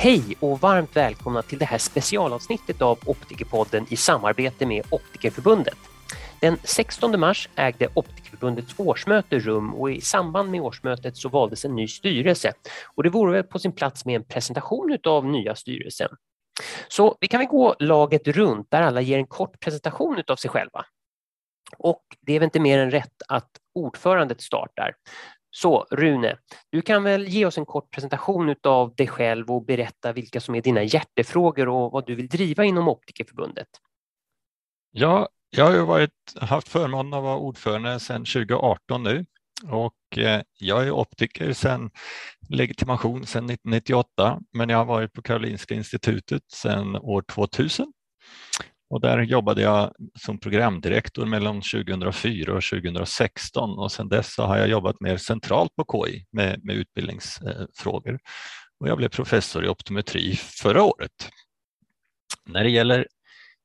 Hej och varmt välkomna till det här specialavsnittet av Optikerpodden i samarbete med Optikerförbundet. Den 16 mars ägde Optikerförbundets årsmöte rum och i samband med årsmötet så valdes en ny styrelse och det vore väl på sin plats med en presentation av nya styrelsen. Så vi kan väl gå laget runt där alla ger en kort presentation av sig själva. Och det är väl inte mer än rätt att ordförandet startar. Så Rune, du kan väl ge oss en kort presentation av dig själv och berätta vilka som är dina hjärtefrågor och vad du vill driva inom Optikerförbundet. Ja, jag har ju varit, haft förmånen att vara ordförande sedan 2018 nu och eh, jag är optiker sedan legitimation sedan 1998 men jag har varit på Karolinska institutet sedan år 2000 och där jobbade jag som programdirektor mellan 2004 och 2016 och sedan dess har jag jobbat mer centralt på KI med, med utbildningsfrågor. Och jag blev professor i optometri förra året. När det gäller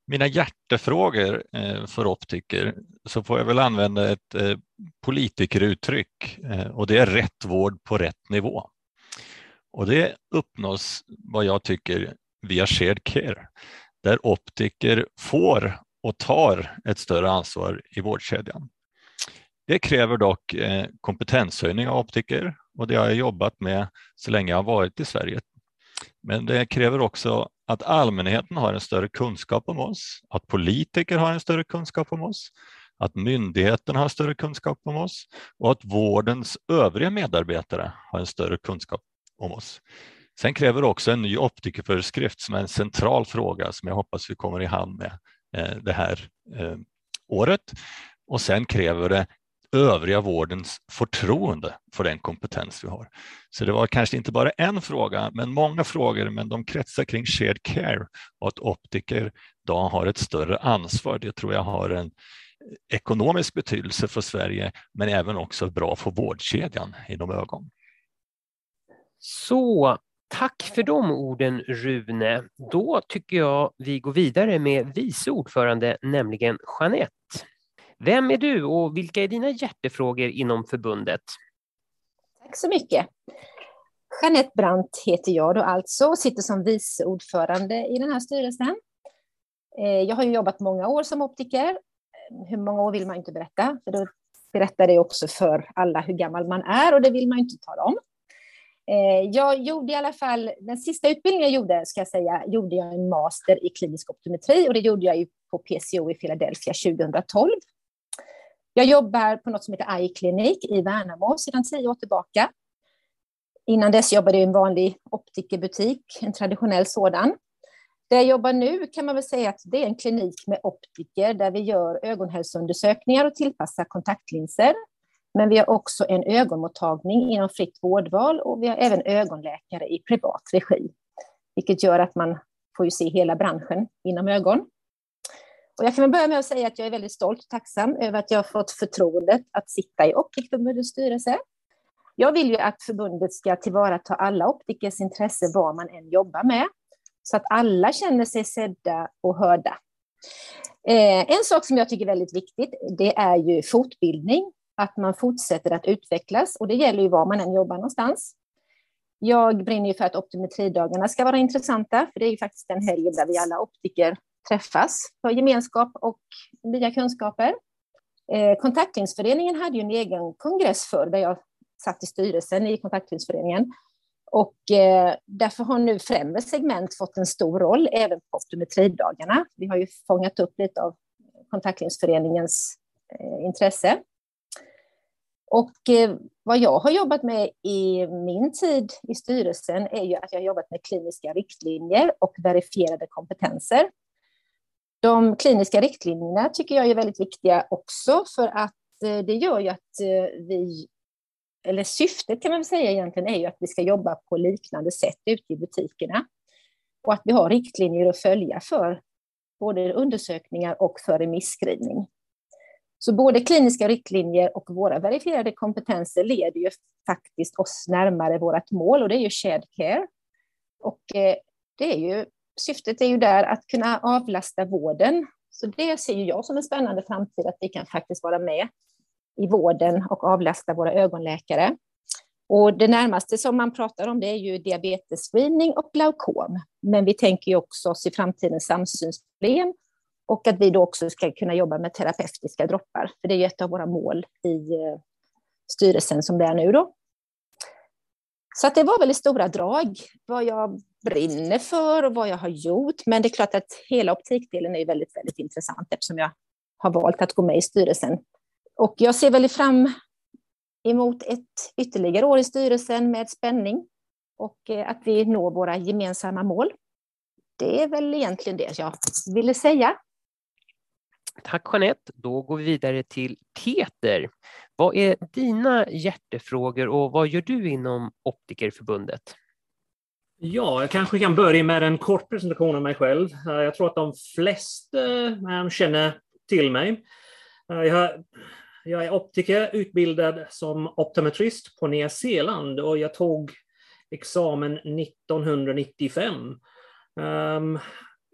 mina hjärtefrågor eh, för optiker så får jag väl använda ett eh, politikeruttryck eh, och det är rätt vård på rätt nivå. Och det uppnås vad jag tycker via shared care där optiker får och tar ett större ansvar i vårdkedjan. Det kräver dock eh, kompetenshöjning av optiker och det har jag jobbat med så länge jag har varit i Sverige. Men det kräver också att allmänheten har en större kunskap om oss, att politiker har en större kunskap om oss, att myndigheten har större kunskap om oss och att vårdens övriga medarbetare har en större kunskap om oss. Sen kräver också en ny optikerföreskrift som är en central fråga som jag hoppas vi kommer i hamn med eh, det här eh, året. Och sen kräver det övriga vårdens förtroende för den kompetens vi har. Så det var kanske inte bara en fråga, men många frågor, men de kretsar kring shared care och att optiker då har ett större ansvar. Det tror jag har en ekonomisk betydelse för Sverige, men även också bra för vårdkedjan inom ögon. Så Tack för de orden Rune. Då tycker jag vi går vidare med vice ordförande, nämligen Jeanette. Vem är du och vilka är dina hjärtefrågor inom förbundet? Tack så mycket. Jeanette Brandt heter jag då alltså och sitter som vice ordförande i den här styrelsen. Eh, jag har jobbat många år som optiker. Hur många år vill man inte berätta, för då berättar det också för alla hur gammal man är och det vill man inte tala om. Eh, jag gjorde i alla fall, den sista utbildningen jag gjorde, ska jag säga, gjorde jag en master i klinisk optometri och det gjorde jag på PCO i Philadelphia 2012. Jag jobbar på något som heter Eye Clinic i Värnamo sedan tio år tillbaka. Innan dess jobbade jag i en vanlig optikerbutik, en traditionell sådan. Där jag jobbar nu kan man väl säga att det är en klinik med optiker där vi gör ögonhälsoundersökningar och tillpassar kontaktlinser men vi har också en ögonmottagning inom fritt vårdval och vi har även ögonläkare i privat regi, vilket gör att man får ju se hela branschen inom ögon. Och jag kan börja med att säga att jag är väldigt stolt och tacksam över att jag har fått förtroendet att sitta i optikförbundets styrelse. Jag vill ju att förbundet ska tillvarata alla optikers intresse vad man än jobbar med, så att alla känner sig sedda och hörda. Eh, en sak som jag tycker är väldigt viktigt, det är ju fortbildning att man fortsätter att utvecklas och det gäller ju var man än jobbar någonstans. Jag brinner ju för att optometridagarna ska vara intressanta, för det är ju faktiskt en helg där vi alla optiker träffas för gemenskap och nya kunskaper. Eh, Kontaktlinsföreningen hade ju en egen kongress för där jag satt i styrelsen i Kontaktlinsföreningen. Och eh, därför har nu främre segment fått en stor roll även på optometridagarna. Vi har ju fångat upp lite av Kontaktlinsföreningens eh, intresse. Och eh, vad jag har jobbat med i min tid i styrelsen är ju att jag har jobbat med kliniska riktlinjer och verifierade kompetenser. De kliniska riktlinjerna tycker jag är väldigt viktiga också för att eh, det gör ju att eh, vi, eller syftet kan man väl säga egentligen är ju att vi ska jobba på liknande sätt ute i butikerna. Och att vi har riktlinjer att följa för både undersökningar och för remisskrivning. Så både kliniska riktlinjer och våra verifierade kompetenser leder ju faktiskt oss närmare vårt mål och det är ju shared care. Och eh, det är ju, syftet är ju där att kunna avlasta vården. Så det ser ju jag som en spännande framtid, att vi kan faktiskt vara med i vården och avlasta våra ögonläkare. Och det närmaste som man pratar om det är ju diabetesscreening och glaukom. Men vi tänker ju också oss i framtiden samsynsproblem och att vi då också ska kunna jobba med terapeutiska droppar. För det är ju ett av våra mål i eh, styrelsen som det är nu då. Så att det var väl i stora drag vad jag brinner för och vad jag har gjort. Men det är klart att hela optikdelen är väldigt, väldigt intressant eftersom jag har valt att gå med i styrelsen. Och jag ser väldigt fram emot ett ytterligare år i styrelsen med spänning och eh, att vi når våra gemensamma mål. Det är väl egentligen det jag ville säga. Tack Jeanette. Då går vi vidare till Peter. Vad är dina hjärtefrågor och vad gör du inom Optikerförbundet? Ja, jag kanske kan börja med en kort presentation av mig själv. Eh, jag tror att de flesta eh, känner till mig. Eh, jag är optiker, utbildad som optometrist på Nya Zeeland och jag tog examen 1995.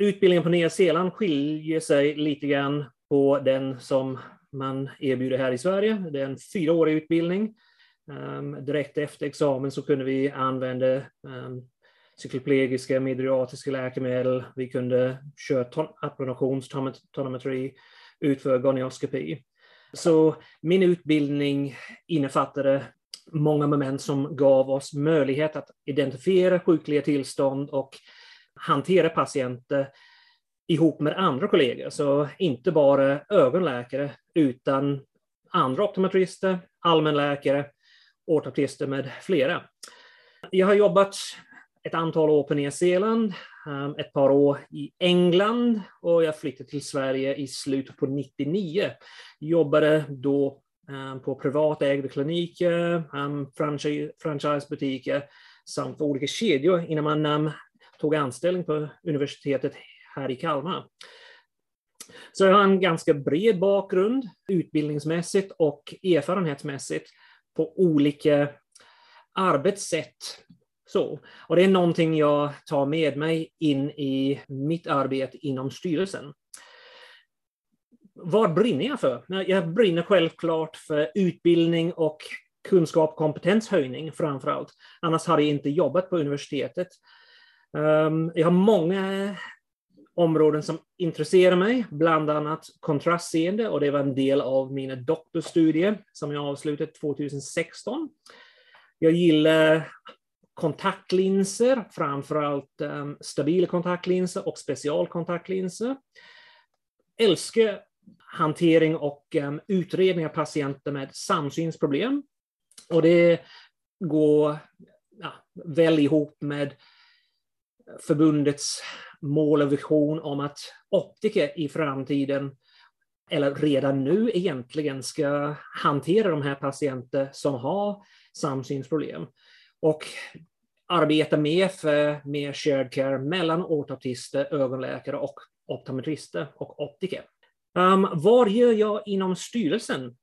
Utbildningen på Nya Zeeland skiljer sig lite grann på den som man erbjuder här i Sverige. Det är en fyraårig utbildning. Um, direkt efter examen så kunde vi använda um, cykloplegiska, midriatiska läkemedel. Vi kunde köra appronationstonometri, utföra gonioskopi. Så min utbildning innefattade många moment som gav oss möjlighet att identifiera sjukliga tillstånd och hantera patienter ihop med andra kollegor. Så inte bara ögonläkare utan andra optometrister, allmänläkare, ortoptister med flera. Jag har jobbat ett antal år på Nya Zeeland, ehm, ett par år i England och jag flyttade till Sverige i slutet på 99. Jobbade då ehm, på privatägda kliniker, ehm, franchisebutiker samt för olika kedjor innan man tog anställning på universitetet här i Kalmar. Så jag har en ganska bred bakgrund utbildningsmässigt och erfarenhetsmässigt på olika arbetssätt så. Och det är någonting jag tar med mig in i mitt arbete inom styrelsen. Vad brinner jag för? Jag brinner självklart för utbildning och kunskap och kompetenshöjning framför allt. Annars hade jag inte jobbat på universitetet. Ehm, jag har många områden som intresserar mig, bland annat kontrastseende och det var en del av mina doktorstudier som jag avslutade 2016. Jag gillar kontaktlinser, framförallt um, stabila kontaktlinser och specialkontaktlinser. Älskar hantering och um, utredning av patienter med samsynsproblem. Och det går ja, väl ihop med förbundets mål och vision om att optiker i framtiden, eller redan nu egentligen, ska hantera de här patienter som har samsynsproblem. Och arbeta mer för mer shared care mellan ortoptister, ögonläkare och optometrister och optiker. Um, vad gör jag inom styrelsen?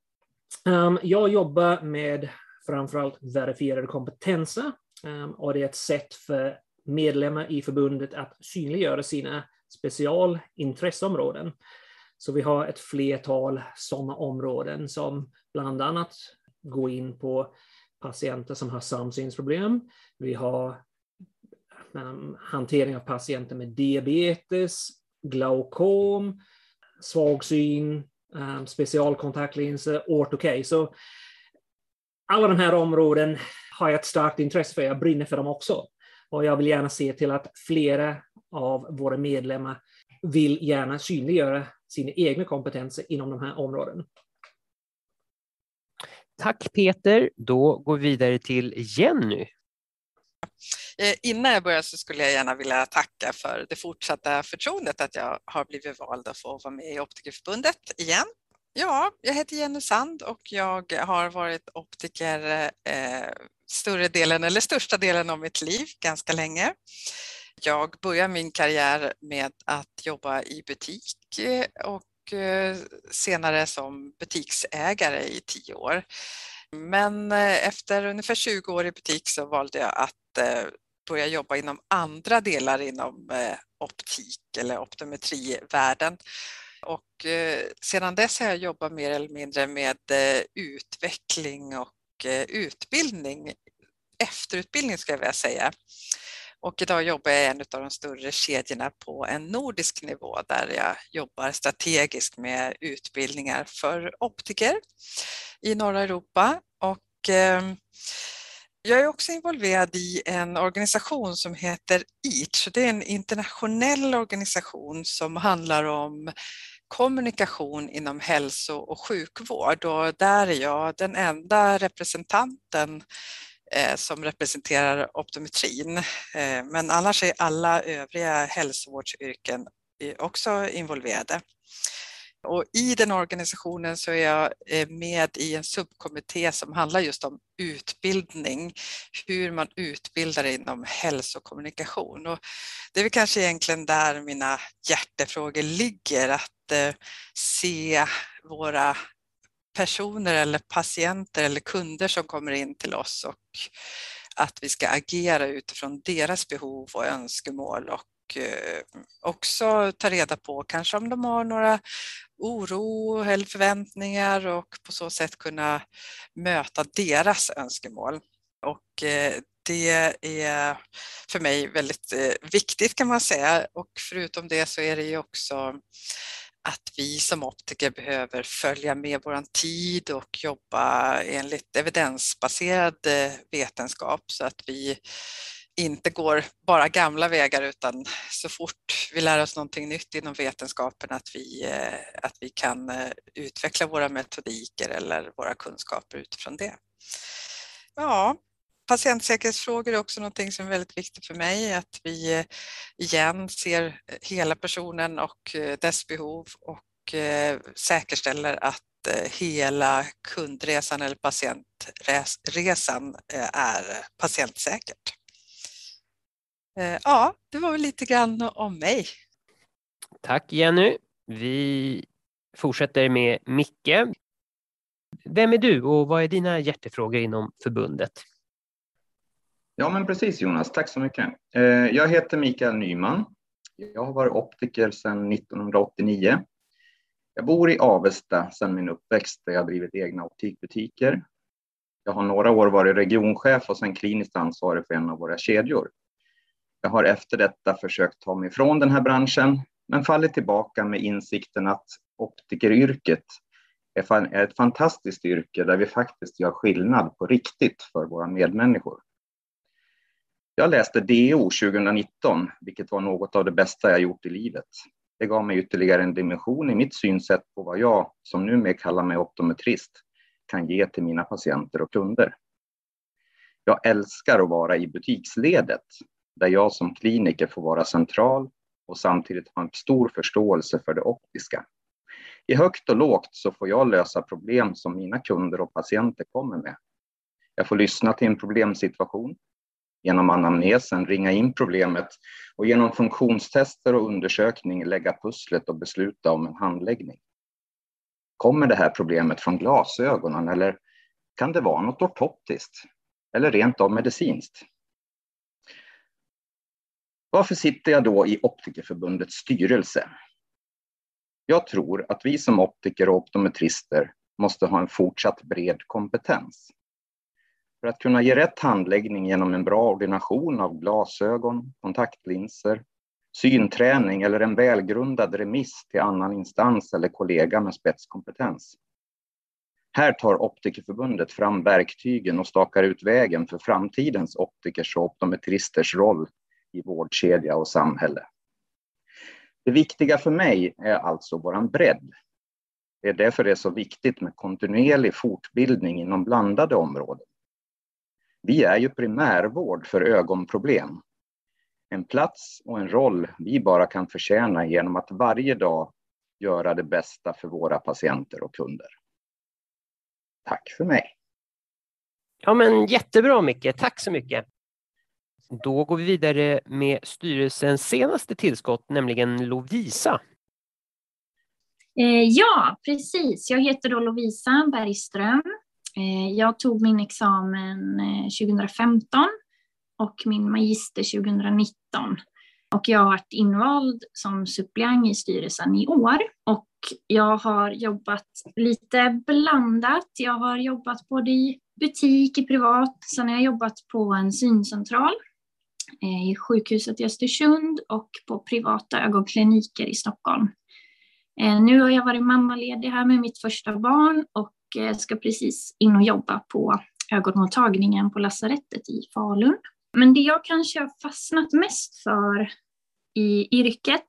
Um, jag jobbar med framförallt verifierade kompetenser um, och det är ett sätt för medlemmar i förbundet att synliggöra sina specialintresseområden. Så vi har ett flertal sådana områden som bland annat går in på patienter som har samsynsproblem. Vi har um, hantering av patienter med diabetes, glaukom, svagsyn, um, specialkontaktlinser, ortokej. Så alla de här områden har jag ett starkt intresse för, jag brinner för dem också. Och jag vill gärna se till att flera av våra medlemmar vill gärna synliggöra sina egna kompetenser inom de här områdena. Tack Peter. Då går vi vidare till Jenny. Eh, innan jag börjar så skulle jag gärna vilja tacka för det fortsatta förtroendet att jag har blivit vald att få vara med i Optikerförbundet igen. Ja, jag heter Jenny Sand och jag har varit optiker eh, större delen eller största delen av mitt liv ganska länge. Jag började min karriär med att jobba i butik eh, och eh, senare som butiksägare i tio år. Men eh, efter ungefär 20 år i butik så valde jag att börja jobba inom andra delar inom optik eller optometrivärlden. Och sedan dess har jag jobbat mer eller mindre med utveckling och Eh, utbildning efterutbildning ska jag vilja säga. Och idag jobbar jag i en av de större kedjorna på en nordisk nivå där jag jobbar strategiskt med utbildningar för optiker i norra Europa. Och, eh, jag är också involverad i en organisation som heter EACH. Det är en internationell organisation som handlar om kommunikation inom hälso och sjukvård och där är jag den enda representanten eh, som representerar optometrin. Eh, men annars är alla övriga hälsovårdsyrken också involverade. Och I den organisationen så är jag eh, med i en subkommitté som handlar just om utbildning, hur man utbildar inom hälsokommunikation. Och det är väl kanske egentligen där mina hjärtefrågor ligger, att eh, se våra personer eller patienter eller kunder som kommer in till oss och att vi ska agera utifrån deras behov och önskemål och eh, också ta reda på kanske om de har några oro eller förväntningar och på så sätt kunna möta deras önskemål. Och eh, det är för mig väldigt eh, viktigt kan man säga och förutom det så är det ju också att vi som optiker behöver följa med vår tid och jobba enligt evidensbaserad eh, vetenskap så att vi inte går bara gamla vägar utan så fort vi lär oss någonting nytt inom vetenskapen att vi, eh, att vi kan eh, utveckla våra metodiker eller våra kunskaper utifrån det. Ja, patientsäkerhetsfrågor är också någonting som är väldigt viktigt för mig, att vi eh, igen ser hela personen och dess behov och säkerställer att hela kundresan eller patientresan är patientsäkert. Eh, ja, det var väl lite grann om mig. Tack Jenny. Vi fortsätter med Micke. Vem är du och vad är dina hjärtefrågor inom förbundet? Ja, men precis Jonas, tack så mycket. Eh, jag heter Mikael Nyman. Jag har varit optiker sedan 1989. Jag bor i Avesta sedan min uppväxt där jag drivit egna optikbutiker. Jag har några år varit regionchef och sedan kliniskt ansvarig för en av våra kedjor. Jag har efter detta försökt ta mig ifrån den här branschen, men fallit tillbaka med insikten att optikeryrket är ett fantastiskt yrke där vi faktiskt gör skillnad på riktigt för våra medmänniskor. Jag läste DO 2019, vilket var något av det bästa jag gjort i livet. Det gav mig ytterligare en dimension i mitt synsätt på vad jag, som numera kallar mig optometrist, kan ge till mina patienter och kunder. Jag älskar att vara i butiksledet där jag som kliniker får vara central och samtidigt ha en stor förståelse för det optiska. I högt och lågt så får jag lösa problem som mina kunder och patienter kommer med. Jag får lyssna till en problemsituation, genom anamnesen ringa in problemet och genom funktionstester och undersökning lägga pusslet och besluta om en handläggning. Kommer det här problemet från glasögonen eller kan det vara något ortoptiskt eller rent av medicinskt? Varför sitter jag då i Optikerförbundets styrelse? Jag tror att vi som optiker och optometrister måste ha en fortsatt bred kompetens. För att kunna ge rätt handläggning genom en bra ordination av glasögon, kontaktlinser, synträning eller en välgrundad remiss till annan instans eller kollega med spetskompetens. Här tar Optikerförbundet fram verktygen och stakar ut vägen för framtidens optikers och optometristers roll i vårdkedja och samhälle. Det viktiga för mig är alltså vår bredd. Det är därför det är så viktigt med kontinuerlig fortbildning inom blandade områden. Vi är ju primärvård för ögonproblem. En plats och en roll vi bara kan förtjäna genom att varje dag göra det bästa för våra patienter och kunder. Tack för mig. Ja, men jättebra Micke, tack så mycket. Då går vi vidare med styrelsens senaste tillskott, nämligen Lovisa. Eh, ja, precis. Jag heter då Lovisa Bergström. Eh, jag tog min examen eh, 2015 och min magister 2019. Och jag har varit invald som suppleant i styrelsen i år. Och jag har jobbat lite blandat. Jag har jobbat både i butik i privat. Sen har jag jobbat på en syncentral Eh, i sjukhuset i Östersund och på privata ögonkliniker i Stockholm. Eh, nu har jag varit mammaledig här med mitt första barn och eh, ska precis in och jobba på ögonmottagningen på lasarettet i Falun. Men det jag kanske har fastnat mest för i yrket,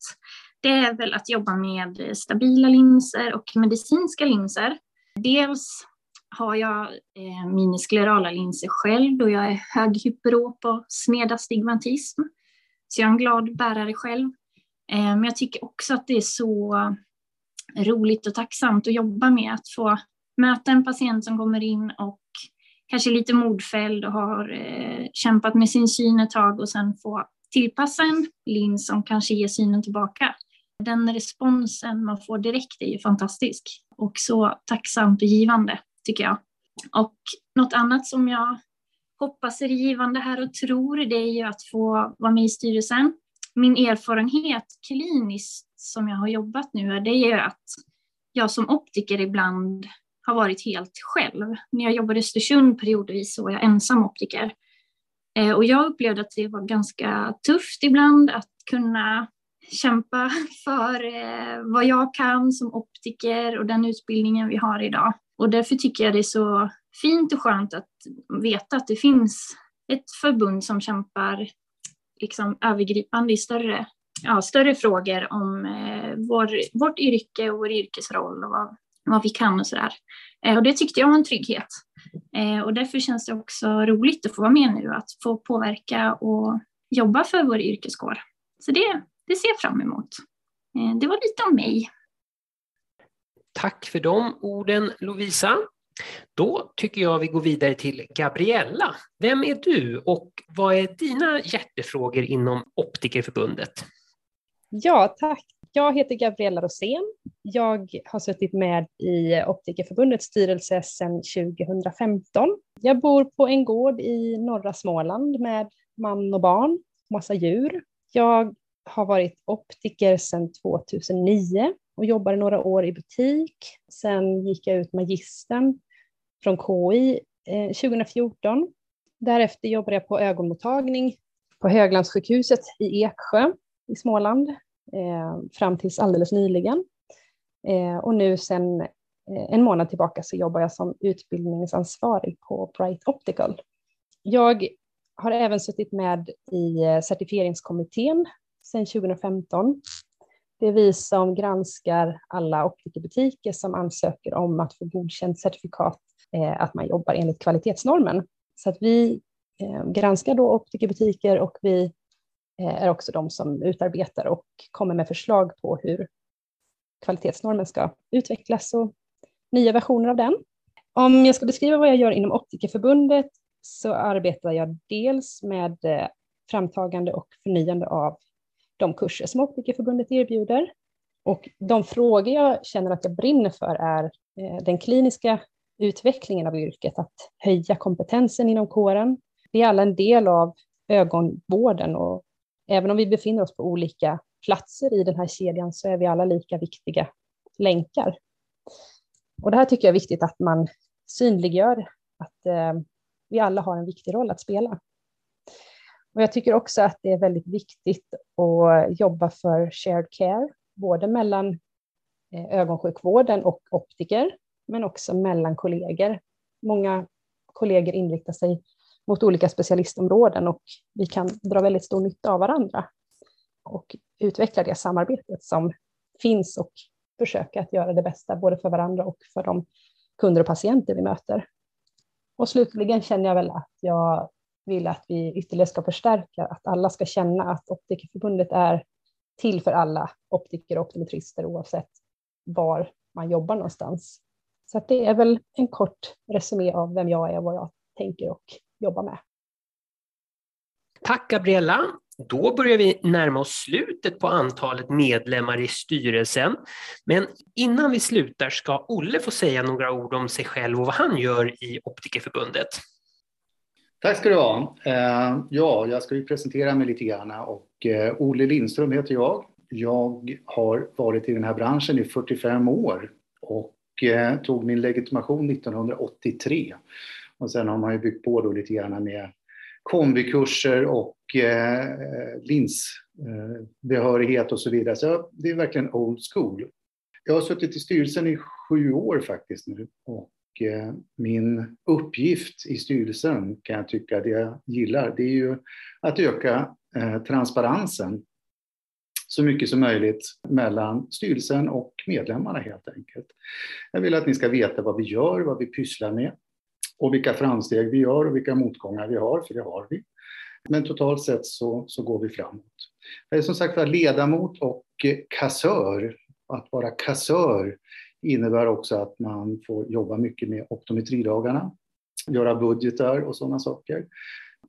det är väl att jobba med stabila linser och medicinska linser. Dels har jag eh, minisklerala linser själv då jag är höghyperop och sneda stigmatism. Så jag är en glad bärare själv. Eh, men jag tycker också att det är så roligt och tacksamt att jobba med att få möta en patient som kommer in och kanske lite modfälld och har eh, kämpat med sin syn ett tag och sen få tillpassa en lins som kanske ger synen tillbaka. Den responsen man får direkt är ju fantastisk och så tacksamt och givande tycker jag. Och något annat som jag hoppas är givande här och tror det är ju att få vara med i styrelsen. Min erfarenhet kliniskt som jag har jobbat nu det är ju att jag som optiker ibland har varit helt själv. När jag jobbade i Östersund periodvis så var jag ensam optiker. Eh, och jag upplevde att det var ganska tufft ibland att kunna kämpa för eh, vad jag kan som optiker och den utbildningen vi har idag. Och därför tycker jag det är så fint och skönt att veta att det finns ett förbund som kämpar liksom övergripande i större, ja, större frågor om eh, vår, vårt yrke och vår yrkesroll och vad, vad vi kan och sådär. Eh, och det tyckte jag var en trygghet. Eh, och därför känns det också roligt att få vara med nu, att få påverka och jobba för vår yrkeskår. Så det, det ser jag fram emot. Eh, det var lite om mig. Tack för de orden Lovisa. Då tycker jag vi går vidare till Gabriella. Vem är du och vad är dina hjärtefrågor inom Optikerförbundet? Ja, tack. Jag heter Gabriella Rosén. Jag har suttit med i Optikerförbundets styrelse sedan 2015. Jag bor på en gård i norra Småland med man och barn, massa djur. Jag har varit optiker sedan 2009 och jobbade några år i butik. Sen gick jag ut magistern från KI 2014. Eh, Därefter jobbade jag på ögonmottagning på Höglandssjukhuset i Eksjö i Småland eh, fram tills alldeles nyligen. Eh, och nu sen en månad tillbaka så jobbar jag som utbildningsansvarig på Bright Optical. Jag har även suttit med i certifieringskommittén sedan 2015 det är vi som granskar alla optikerbutiker som ansöker om att få godkänt certifikat eh, att man jobbar enligt kvalitetsnormen. Så att vi eh, granskar då optikerbutiker och vi eh, är också de som utarbetar och kommer med förslag på hur kvalitetsnormen ska utvecklas och nya versioner av den. Om jag ska beskriva vad jag gör inom Optikerförbundet så arbetar jag dels med eh, framtagande och förnyande av de kurser som Optikerförbundet erbjuder. Och de frågor jag känner att jag brinner för är eh, den kliniska utvecklingen av yrket, att höja kompetensen inom kåren. Vi är alla en del av ögonvården och även om vi befinner oss på olika platser i den här kedjan så är vi alla lika viktiga länkar. Och det här tycker jag är viktigt att man synliggör, att eh, vi alla har en viktig roll att spela. Och jag tycker också att det är väldigt viktigt att jobba för shared care, både mellan eh, ögonsjukvården och optiker, men också mellan kollegor. Många kollegor inriktar sig mot olika specialistområden och vi kan dra väldigt stor nytta av varandra och utveckla det samarbetet som finns och försöka att göra det bästa både för varandra och för de kunder och patienter vi möter. Och slutligen känner jag väl att jag vill att vi ytterligare ska förstärka, att alla ska känna att Optikerförbundet är till för alla optiker och optometrister oavsett var man jobbar någonstans. Så det är väl en kort resumé av vem jag är och vad jag tänker och jobbar med. Tack Gabriella. Då börjar vi närma oss slutet på antalet medlemmar i styrelsen. Men innan vi slutar ska Olle få säga några ord om sig själv och vad han gör i Optikerförbundet. Tack ska du ha. Eh, ja, jag ska ju presentera mig lite grann och eh, Olle Lindström heter jag. Jag har varit i den här branschen i 45 år och eh, tog min legitimation 1983 Och sen har man ju byggt på då lite grann med kombikurser och linsbehörighet och så vidare. Så det är verkligen old school. Jag har suttit i styrelsen i sju år faktiskt nu och Eh, min uppgift i styrelsen kan jag tycka, det jag gillar, det är ju att öka eh, transparensen så mycket som möjligt mellan styrelsen och medlemmarna helt enkelt. Jag vill att ni ska veta vad vi gör, vad vi pysslar med och vilka framsteg vi gör och vilka motgångar vi har, för det har vi. Men totalt sett så, så går vi framåt. Jag är som sagt ledamot och kassör. Att vara kassör innebär också att man får jobba mycket med optometridagarna, göra budgetar och sådana saker.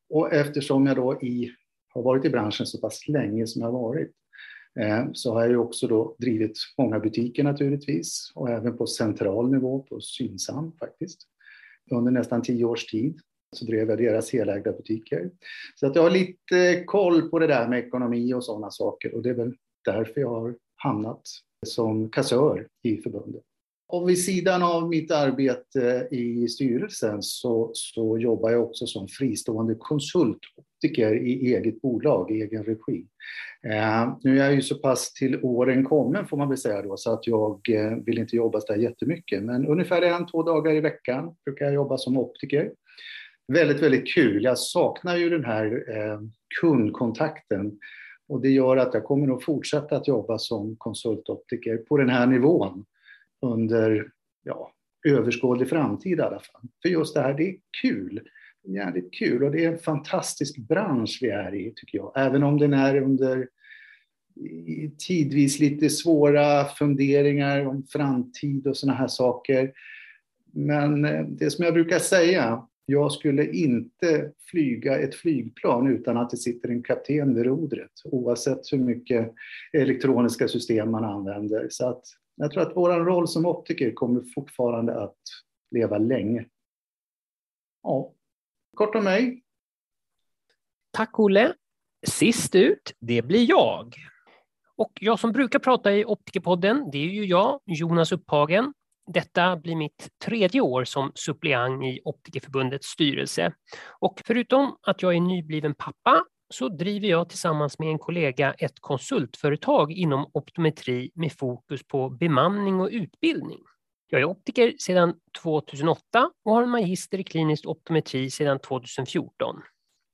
Och eftersom jag då i, har varit i branschen så pass länge som jag har varit eh, så har jag ju också då drivit många butiker naturligtvis och även på central nivå på Synsam faktiskt under nästan tio års tid. Så drev jag deras helägda butiker. Så att jag har lite koll på det där med ekonomi och sådana saker och det är väl därför jag har hamnat som kassör i förbundet. Och vid sidan av mitt arbete i styrelsen så, så jobbar jag också som fristående konsultoptiker i eget bolag, i egen regi. Eh, nu är jag ju så pass till åren kommen får man väl säga då, så att jag eh, vill inte jobba så där jättemycket. Men ungefär en, två dagar i veckan brukar jag jobba som optiker. Väldigt, väldigt kul. Jag saknar ju den här eh, kundkontakten och det gör att jag kommer att fortsätta att jobba som konsultoptiker på den här nivån under ja, överskådlig framtid i alla fall. För just det här, det är kul. Jävligt kul och det är en fantastisk bransch vi är i tycker jag. Även om den är under tidvis lite svåra funderingar om framtid och sådana här saker. Men eh, det som jag brukar säga, jag skulle inte flyga ett flygplan utan att det sitter en kapten vid rodret, oavsett hur mycket elektroniska system man använder. Så att jag tror att vår roll som optiker kommer fortfarande att leva länge. Ja, kort om mig. Tack Olle. Sist ut, det blir jag. Och jag som brukar prata i Optikerpodden, det är ju jag, Jonas Upphagen. Detta blir mitt tredje år som suppleant i Optikerförbundets styrelse. Och förutom att jag är nybliven pappa så driver jag tillsammans med en kollega ett konsultföretag inom optometri med fokus på bemanning och utbildning. Jag är optiker sedan 2008 och har en magister i klinisk optometri sedan 2014.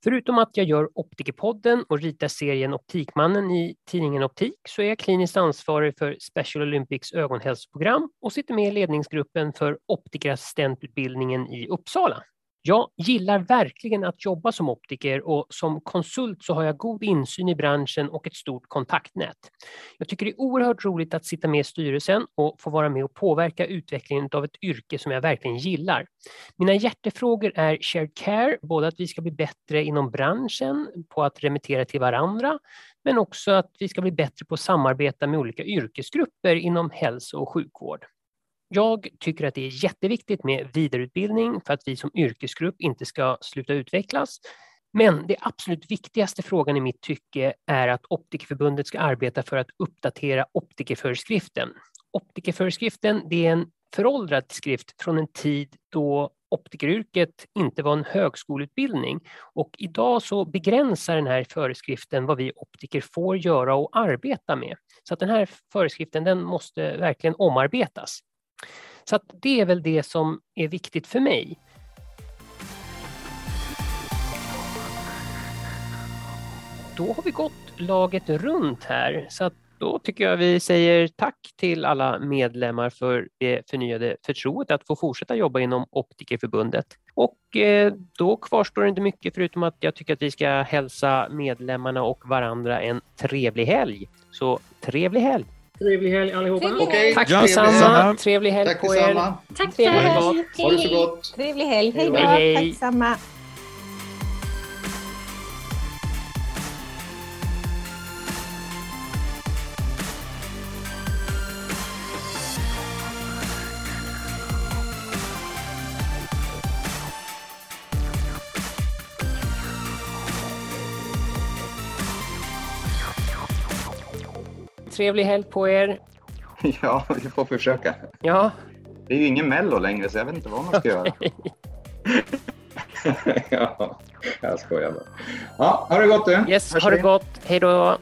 Förutom att jag gör Optikerpodden och ritar serien Optikmannen i tidningen Optik så är jag kliniskt ansvarig för Special Olympics ögonhälsoprogram och sitter med i ledningsgruppen för optikerassistentutbildningen i Uppsala. Jag gillar verkligen att jobba som optiker och som konsult så har jag god insyn i branschen och ett stort kontaktnät. Jag tycker det är oerhört roligt att sitta med i styrelsen och få vara med och påverka utvecklingen av ett yrke som jag verkligen gillar. Mina hjärtefrågor är shared care, både att vi ska bli bättre inom branschen på att remittera till varandra, men också att vi ska bli bättre på att samarbeta med olika yrkesgrupper inom hälso och sjukvård. Jag tycker att det är jätteviktigt med vidareutbildning för att vi som yrkesgrupp inte ska sluta utvecklas. Men det absolut viktigaste frågan i mitt tycke är att Optikerförbundet ska arbeta för att uppdatera optikerföreskriften. Optikerföreskriften det är en föråldrad skrift från en tid då optikeryrket inte var en högskoleutbildning och idag så begränsar den här föreskriften vad vi optiker får göra och arbeta med. Så att den här föreskriften den måste verkligen omarbetas. Så det är väl det som är viktigt för mig. Då har vi gått laget runt här, så då tycker jag vi säger tack till alla medlemmar för det förnyade förtroendet att få fortsätta jobba inom Optikerförbundet. Och eh, då kvarstår det inte mycket förutom att jag tycker att vi ska hälsa medlemmarna och varandra en trevlig helg. Så trevlig helg! Trevlig helg allihopa. Trevlig Tack detsamma. Trevlig helg Tack på er. detsamma. Tack för helg. helg. Ha det så gott. Trevlig helg. Hej då. Tack samma. Trevlig helg på er. Ja, vi får försöka. Ja, Det är ju ingen Mello längre så jag vet inte vad man ska göra. ja, jag skojar bara. Ja, ha det gott du. Yes, Hörs ha det gott. Hej då.